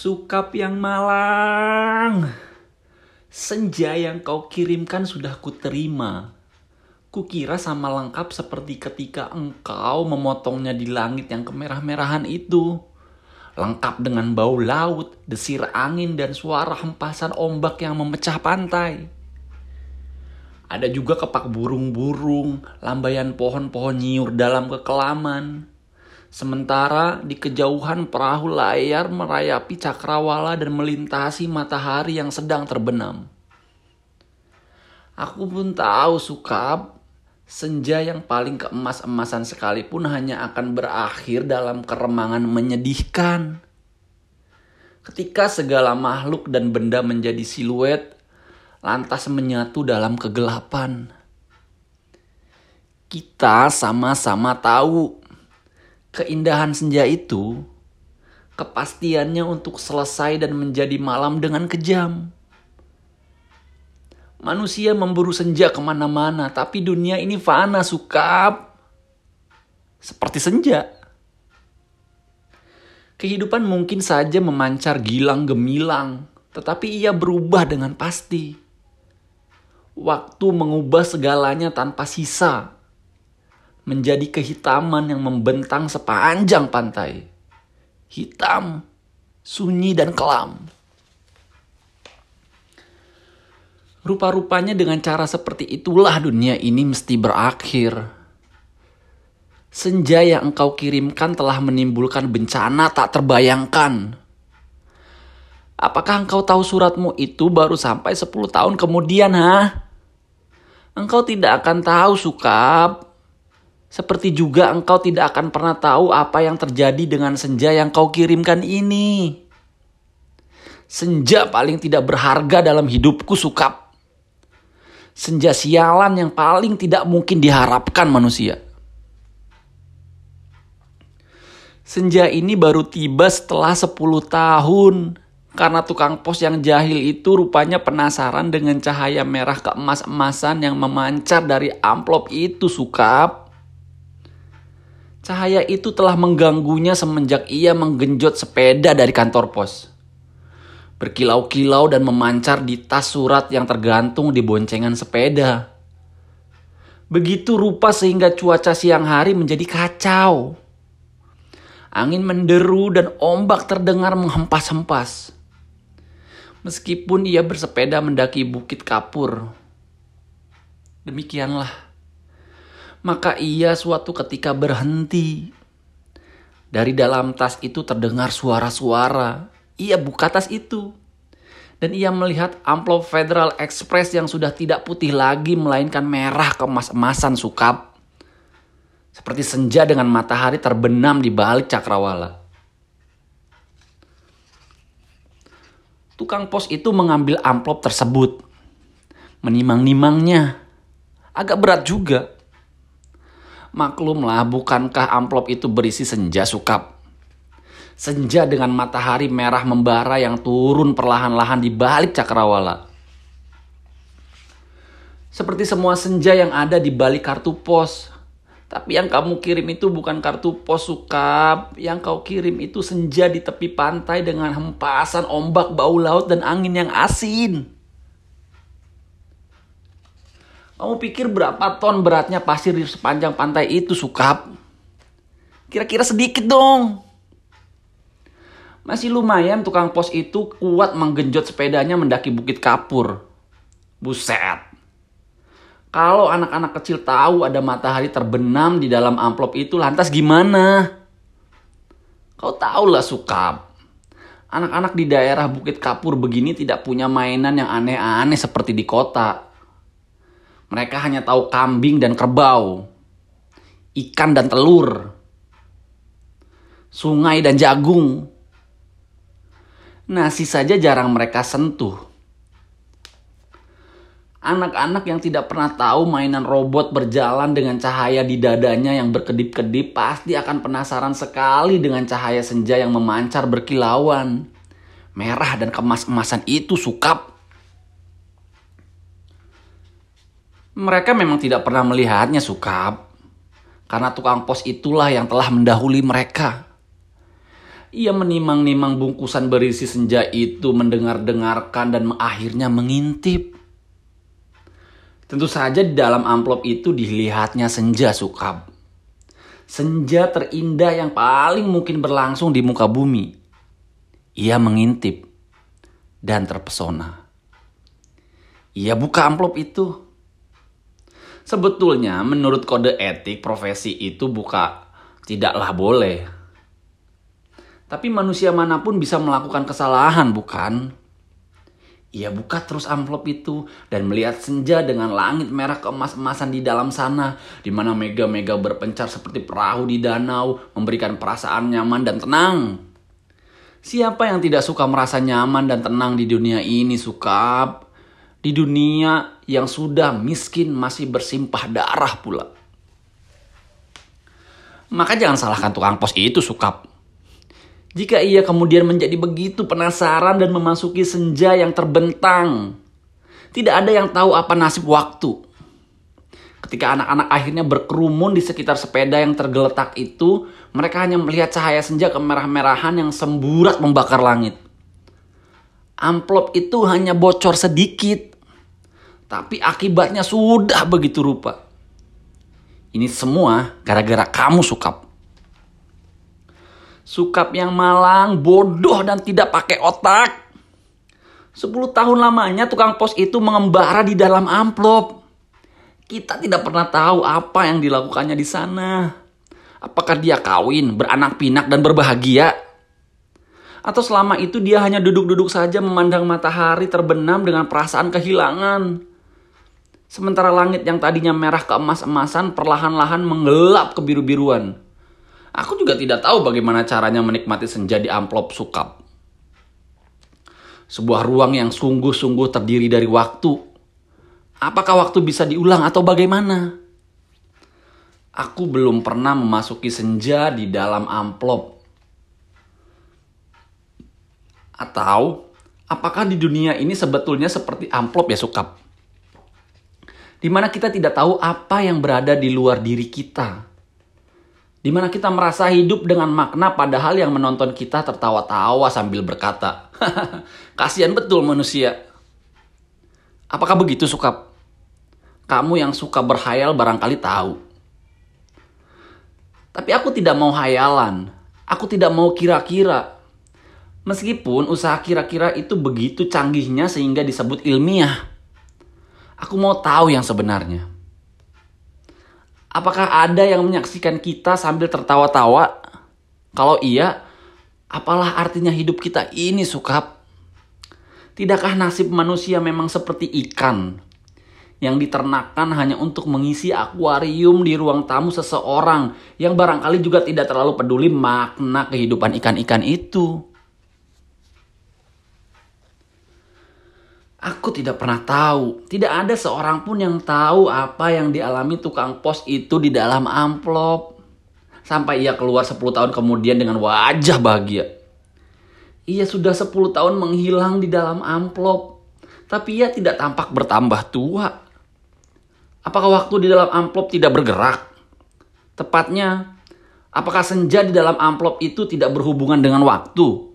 Sukap yang malang. Senja yang kau kirimkan sudah kuterima. Kukira sama lengkap seperti ketika engkau memotongnya di langit yang kemerah-merahan itu. Lengkap dengan bau laut, desir angin, dan suara hempasan ombak yang memecah pantai. Ada juga kepak burung-burung, lambaian pohon-pohon nyiur dalam kekelaman. Sementara di kejauhan perahu layar merayapi cakrawala dan melintasi matahari yang sedang terbenam. Aku pun tahu sukap, senja yang paling keemas-emasan sekalipun hanya akan berakhir dalam keremangan menyedihkan. Ketika segala makhluk dan benda menjadi siluet, lantas menyatu dalam kegelapan. Kita sama-sama tahu keindahan senja itu, kepastiannya untuk selesai dan menjadi malam dengan kejam. Manusia memburu senja ke mana-mana, tapi dunia ini fana, sukap. Seperti senja. Kehidupan mungkin saja memancar gilang gemilang, tetapi ia berubah dengan pasti. Waktu mengubah segalanya tanpa sisa menjadi kehitaman yang membentang sepanjang pantai. Hitam, sunyi, dan kelam. Rupa-rupanya dengan cara seperti itulah dunia ini mesti berakhir. Senja yang engkau kirimkan telah menimbulkan bencana tak terbayangkan. Apakah engkau tahu suratmu itu baru sampai 10 tahun kemudian, ha? Engkau tidak akan tahu, Sukap. Seperti juga engkau tidak akan pernah tahu apa yang terjadi dengan senja yang kau kirimkan ini. Senja paling tidak berharga dalam hidupku sukap. Senja sialan yang paling tidak mungkin diharapkan manusia. Senja ini baru tiba setelah 10 tahun. Karena tukang pos yang jahil itu rupanya penasaran dengan cahaya merah keemas-emasan yang memancar dari amplop itu sukap. Cahaya itu telah mengganggunya semenjak ia menggenjot sepeda dari kantor pos. Berkilau-kilau dan memancar di tas surat yang tergantung di boncengan sepeda. Begitu rupa sehingga cuaca siang hari menjadi kacau. Angin menderu dan ombak terdengar menghempas-hempas. Meskipun ia bersepeda mendaki bukit kapur. Demikianlah maka ia suatu ketika berhenti. Dari dalam tas itu terdengar suara-suara. Ia buka tas itu. Dan ia melihat amplop Federal Express yang sudah tidak putih lagi melainkan merah kemas-emasan sukap. Seperti senja dengan matahari terbenam di balik cakrawala. Tukang pos itu mengambil amplop tersebut. Menimang-nimangnya. Agak berat juga Maklumlah bukankah amplop itu berisi senja sukap? Senja dengan matahari merah membara yang turun perlahan-lahan di balik cakrawala. Seperti semua senja yang ada di balik kartu pos. Tapi yang kamu kirim itu bukan kartu pos sukap. Yang kau kirim itu senja di tepi pantai dengan hempasan ombak bau laut dan angin yang asin. Kamu pikir berapa ton beratnya pasir di sepanjang pantai itu, Sukap? Kira-kira sedikit dong. Masih lumayan tukang pos itu kuat menggenjot sepedanya mendaki bukit kapur. Buset. Kalau anak-anak kecil tahu ada matahari terbenam di dalam amplop itu, lantas gimana? Kau tahu lah Sukap. Anak-anak di daerah Bukit Kapur begini tidak punya mainan yang aneh-aneh seperti di kota. Mereka hanya tahu kambing dan kerbau, ikan dan telur, sungai dan jagung. Nasi saja jarang mereka sentuh. Anak-anak yang tidak pernah tahu mainan robot berjalan dengan cahaya di dadanya yang berkedip-kedip pasti akan penasaran sekali dengan cahaya senja yang memancar berkilauan. Merah dan kemas-emasan itu sukap. Mereka memang tidak pernah melihatnya sukap. Karena tukang pos itulah yang telah mendahului mereka. Ia menimang-nimang bungkusan berisi senja itu, mendengar-dengarkan dan akhirnya mengintip. Tentu saja di dalam amplop itu dilihatnya senja sukab. Senja terindah yang paling mungkin berlangsung di muka bumi. Ia mengintip dan terpesona. Ia buka amplop itu. Sebetulnya menurut kode etik profesi itu buka tidaklah boleh. Tapi manusia mana pun bisa melakukan kesalahan bukan? Ia buka terus amplop itu dan melihat senja dengan langit merah keemas-emasan di dalam sana, di mana mega-mega berpencar seperti perahu di danau, memberikan perasaan nyaman dan tenang. Siapa yang tidak suka merasa nyaman dan tenang di dunia ini, Sukap? Di dunia yang sudah miskin masih bersimpah darah pula. Maka jangan salahkan tukang pos itu, Sukap. Jika ia kemudian menjadi begitu penasaran dan memasuki senja yang terbentang, tidak ada yang tahu apa nasib waktu. Ketika anak-anak akhirnya berkerumun di sekitar sepeda yang tergeletak itu, mereka hanya melihat cahaya senja kemerah-merahan yang semburat membakar langit. Amplop itu hanya bocor sedikit, tapi akibatnya sudah begitu rupa. Ini semua gara-gara kamu, Sukap. Sukap yang malang, bodoh dan tidak pakai otak. Sepuluh tahun lamanya tukang pos itu mengembara di dalam amplop. Kita tidak pernah tahu apa yang dilakukannya di sana. Apakah dia kawin, beranak pinak, dan berbahagia? Atau selama itu dia hanya duduk-duduk saja memandang matahari terbenam dengan perasaan kehilangan. Sementara langit yang tadinya merah keemas-emasan perlahan-lahan menggelap ke biru-biruan. Aku juga tidak tahu bagaimana caranya menikmati senja di amplop sukap. Sebuah ruang yang sungguh-sungguh terdiri dari waktu. Apakah waktu bisa diulang atau bagaimana? Aku belum pernah memasuki senja di dalam amplop. Atau apakah di dunia ini sebetulnya seperti amplop ya sukap? Di mana kita tidak tahu apa yang berada di luar diri kita. Di mana kita merasa hidup dengan makna padahal yang menonton kita tertawa-tawa sambil berkata, kasihan betul manusia. Apakah begitu sukap? Kamu yang suka berhayal barangkali tahu. Tapi aku tidak mau hayalan. Aku tidak mau kira-kira. Meskipun usaha kira-kira itu begitu canggihnya sehingga disebut ilmiah. Aku mau tahu yang sebenarnya. Apakah ada yang menyaksikan kita sambil tertawa-tawa? Kalau iya, apalah artinya hidup kita ini, Sukap? Tidakkah nasib manusia memang seperti ikan yang diternakan hanya untuk mengisi akuarium di ruang tamu seseorang yang barangkali juga tidak terlalu peduli makna kehidupan ikan-ikan itu. Aku tidak pernah tahu, tidak ada seorang pun yang tahu apa yang dialami tukang pos itu di dalam amplop. Sampai ia keluar 10 tahun kemudian dengan wajah bahagia. Ia sudah 10 tahun menghilang di dalam amplop. Tapi ia tidak tampak bertambah tua. Apakah waktu di dalam amplop tidak bergerak? Tepatnya, apakah senja di dalam amplop itu tidak berhubungan dengan waktu?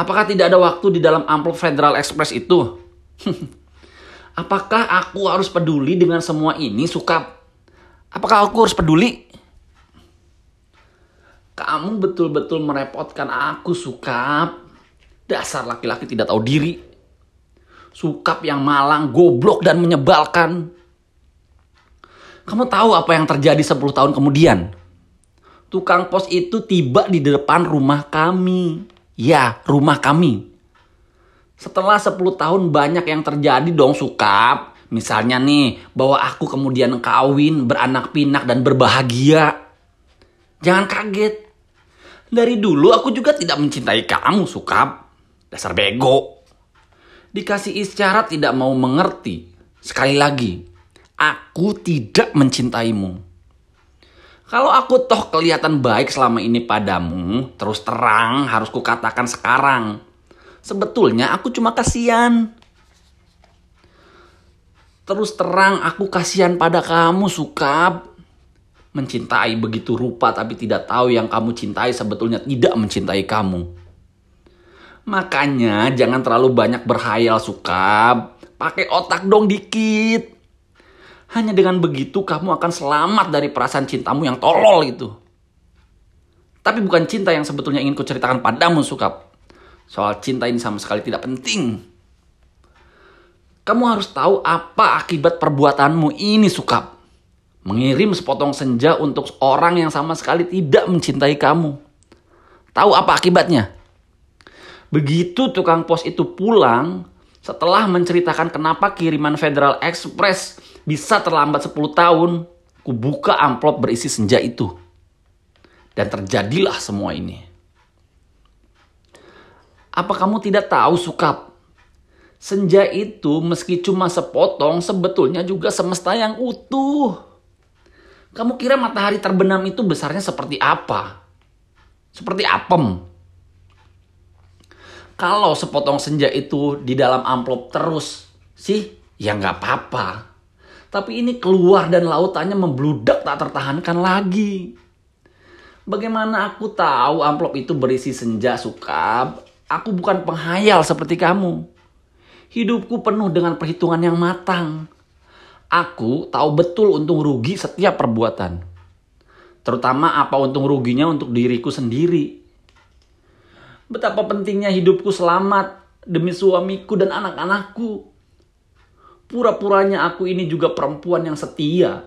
Apakah tidak ada waktu di dalam amplop Federal Express itu? Apakah aku harus peduli dengan semua ini, Sukap? Apakah aku harus peduli? Kamu betul-betul merepotkan aku, Sukap. Dasar laki-laki tidak tahu diri. Sukap yang malang, goblok, dan menyebalkan. Kamu tahu apa yang terjadi 10 tahun kemudian? Tukang pos itu tiba di depan rumah kami. Ya, rumah kami. Setelah 10 tahun banyak yang terjadi dong sukap. Misalnya nih, bahwa aku kemudian kawin, beranak pinak, dan berbahagia. Jangan kaget. Dari dulu aku juga tidak mencintai kamu, Sukap. Dasar bego. Dikasih isyarat tidak mau mengerti. Sekali lagi, aku tidak mencintaimu. Kalau aku toh kelihatan baik selama ini padamu, terus terang harus kukatakan sekarang. Sebetulnya aku cuma kasihan. Terus terang aku kasihan pada kamu, Sukab. Mencintai begitu rupa tapi tidak tahu yang kamu cintai sebetulnya tidak mencintai kamu. Makanya jangan terlalu banyak berhayal suka. Pakai otak dong dikit. Hanya dengan begitu kamu akan selamat dari perasaan cintamu yang tolol itu. Tapi bukan cinta yang sebetulnya ingin kuceritakan padamu Sukap. Soal cinta ini sama sekali tidak penting. Kamu harus tahu apa akibat perbuatanmu ini Sukap mengirim sepotong senja untuk orang yang sama sekali tidak mencintai kamu. Tahu apa akibatnya? Begitu tukang pos itu pulang, setelah menceritakan kenapa kiriman Federal Express bisa terlambat 10 tahun, ku buka amplop berisi senja itu. Dan terjadilah semua ini. Apa kamu tidak tahu, Sukap? Senja itu meski cuma sepotong, sebetulnya juga semesta yang utuh. Kamu kira matahari terbenam itu besarnya seperti apa? Seperti apem. Kalau sepotong senja itu di dalam amplop terus sih, ya nggak apa-apa. Tapi ini keluar dan lautannya membludak tak tertahankan lagi. Bagaimana aku tahu amplop itu berisi senja sukab? Aku bukan penghayal seperti kamu. Hidupku penuh dengan perhitungan yang matang. Aku tahu betul untung rugi setiap perbuatan. Terutama apa untung ruginya untuk diriku sendiri. Betapa pentingnya hidupku selamat demi suamiku dan anak-anakku. Pura-puranya aku ini juga perempuan yang setia.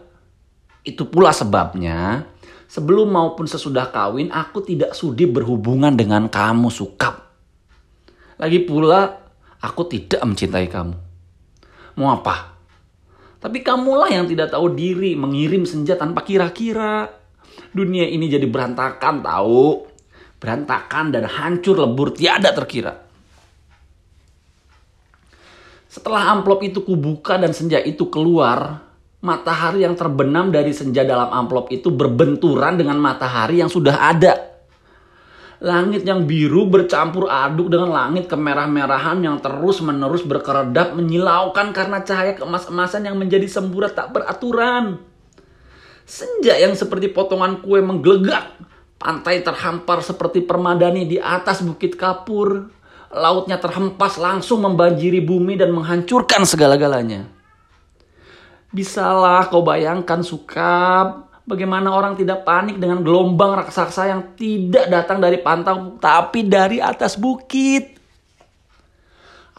Itu pula sebabnya, sebelum maupun sesudah kawin, aku tidak sudi berhubungan dengan kamu, Sukap. Lagi pula, aku tidak mencintai kamu. Mau apa? Tapi kamulah yang tidak tahu diri mengirim senja tanpa kira-kira. Dunia ini jadi berantakan tahu. Berantakan dan hancur lebur tiada terkira. Setelah amplop itu kubuka dan senja itu keluar, matahari yang terbenam dari senja dalam amplop itu berbenturan dengan matahari yang sudah ada. Langit yang biru bercampur aduk dengan langit kemerah-merahan yang terus-menerus berkeredap menyilaukan karena cahaya keemas-emasan yang menjadi semburat tak beraturan. Senja yang seperti potongan kue menggelegak. Pantai terhampar seperti permadani di atas bukit kapur. Lautnya terhempas langsung membanjiri bumi dan menghancurkan segala-galanya. Bisalah kau bayangkan sukap Bagaimana orang tidak panik dengan gelombang raksasa yang tidak datang dari pantai tapi dari atas bukit.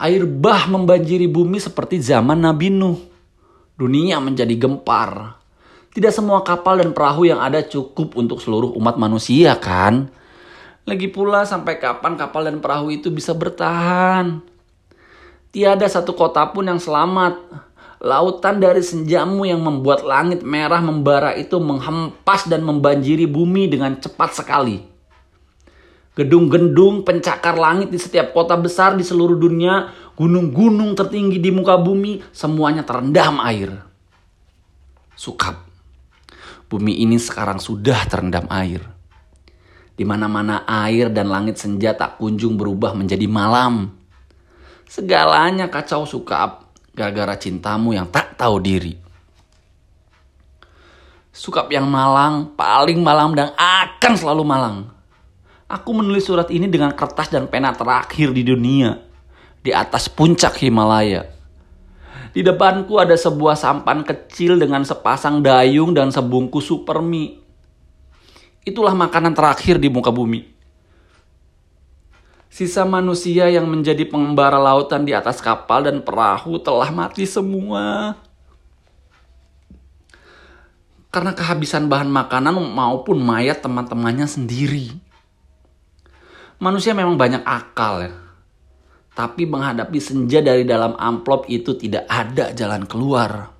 Air bah membanjiri bumi seperti zaman Nabi Nuh. Dunia menjadi gempar. Tidak semua kapal dan perahu yang ada cukup untuk seluruh umat manusia kan? Lagi pula sampai kapan kapal dan perahu itu bisa bertahan? Tiada satu kota pun yang selamat Lautan dari senjamu yang membuat langit merah membara itu menghempas dan membanjiri bumi dengan cepat sekali. Gedung-gedung pencakar langit di setiap kota besar di seluruh dunia, gunung-gunung tertinggi di muka bumi, semuanya terendam air. Sukap. Bumi ini sekarang sudah terendam air. Di mana-mana air dan langit senja tak kunjung berubah menjadi malam. Segalanya kacau sukap gara-gara cintamu yang tak tahu diri. Sukap yang malang, paling malang dan akan selalu malang. Aku menulis surat ini dengan kertas dan pena terakhir di dunia. Di atas puncak Himalaya. Di depanku ada sebuah sampan kecil dengan sepasang dayung dan sebungkus super mie. Itulah makanan terakhir di muka bumi. Sisa manusia yang menjadi pengembara lautan di atas kapal dan perahu telah mati semua. Karena kehabisan bahan makanan maupun mayat teman-temannya sendiri. Manusia memang banyak akal ya. Tapi menghadapi senja dari dalam amplop itu tidak ada jalan keluar.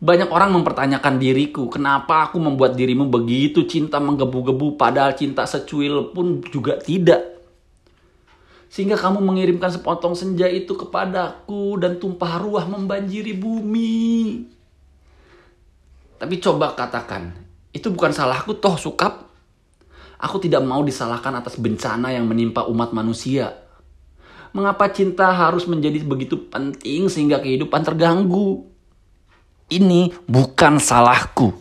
Banyak orang mempertanyakan diriku, kenapa aku membuat dirimu begitu cinta menggebu-gebu padahal cinta secuil pun juga tidak. Sehingga kamu mengirimkan sepotong senja itu kepadaku dan tumpah ruah membanjiri bumi. Tapi coba katakan, itu bukan salahku toh sukap. Aku tidak mau disalahkan atas bencana yang menimpa umat manusia. Mengapa cinta harus menjadi begitu penting sehingga kehidupan terganggu? Ini bukan salahku.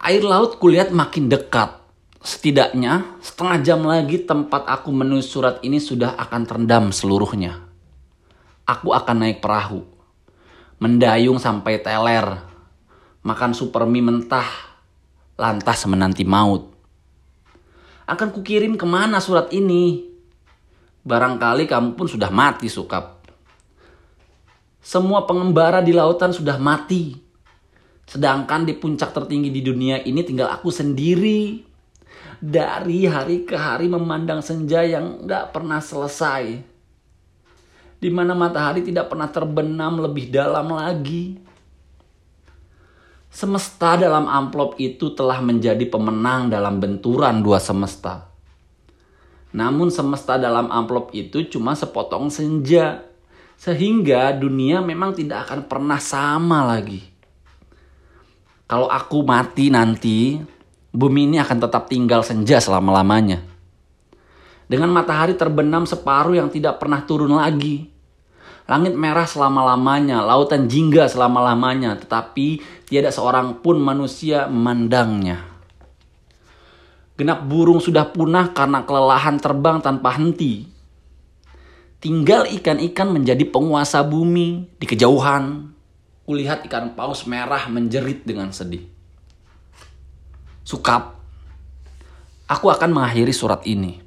Air laut kulihat makin dekat. Setidaknya setengah jam lagi tempat aku menulis surat ini sudah akan terendam seluruhnya. Aku akan naik perahu. Mendayung sampai teler. Makan super mie mentah. Lantas menanti maut. Akan kukirim ke mana surat ini? Barangkali kamu pun sudah mati, Sukap. Semua pengembara di lautan sudah mati Sedangkan di puncak tertinggi di dunia ini tinggal aku sendiri. Dari hari ke hari memandang senja yang gak pernah selesai. Di mana matahari tidak pernah terbenam lebih dalam lagi. Semesta dalam amplop itu telah menjadi pemenang dalam benturan dua semesta. Namun semesta dalam amplop itu cuma sepotong senja. Sehingga dunia memang tidak akan pernah sama lagi kalau aku mati nanti, bumi ini akan tetap tinggal senja selama-lamanya. Dengan matahari terbenam separuh yang tidak pernah turun lagi. Langit merah selama-lamanya, lautan jingga selama-lamanya, tetapi tiada seorang pun manusia memandangnya. Genap burung sudah punah karena kelelahan terbang tanpa henti. Tinggal ikan-ikan menjadi penguasa bumi di kejauhan, kulihat ikan paus merah menjerit dengan sedih. Sukap, aku akan mengakhiri surat ini.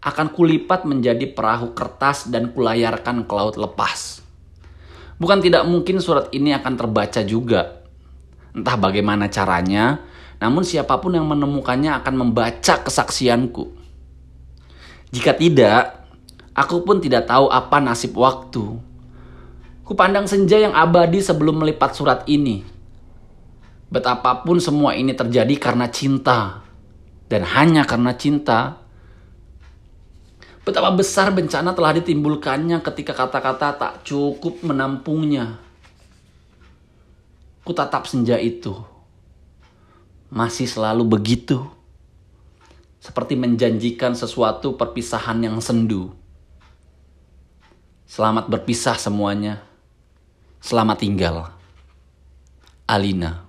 Akan kulipat menjadi perahu kertas dan kulayarkan ke laut lepas. Bukan tidak mungkin surat ini akan terbaca juga. Entah bagaimana caranya, namun siapa pun yang menemukannya akan membaca kesaksianku. Jika tidak, aku pun tidak tahu apa nasib waktu Kupandang senja yang abadi sebelum melipat surat ini. Betapapun semua ini terjadi karena cinta. Dan hanya karena cinta. Betapa besar bencana telah ditimbulkannya ketika kata-kata tak cukup menampungnya. Kutatap senja itu. Masih selalu begitu. Seperti menjanjikan sesuatu perpisahan yang sendu. Selamat berpisah semuanya. Selamat tinggal. Alina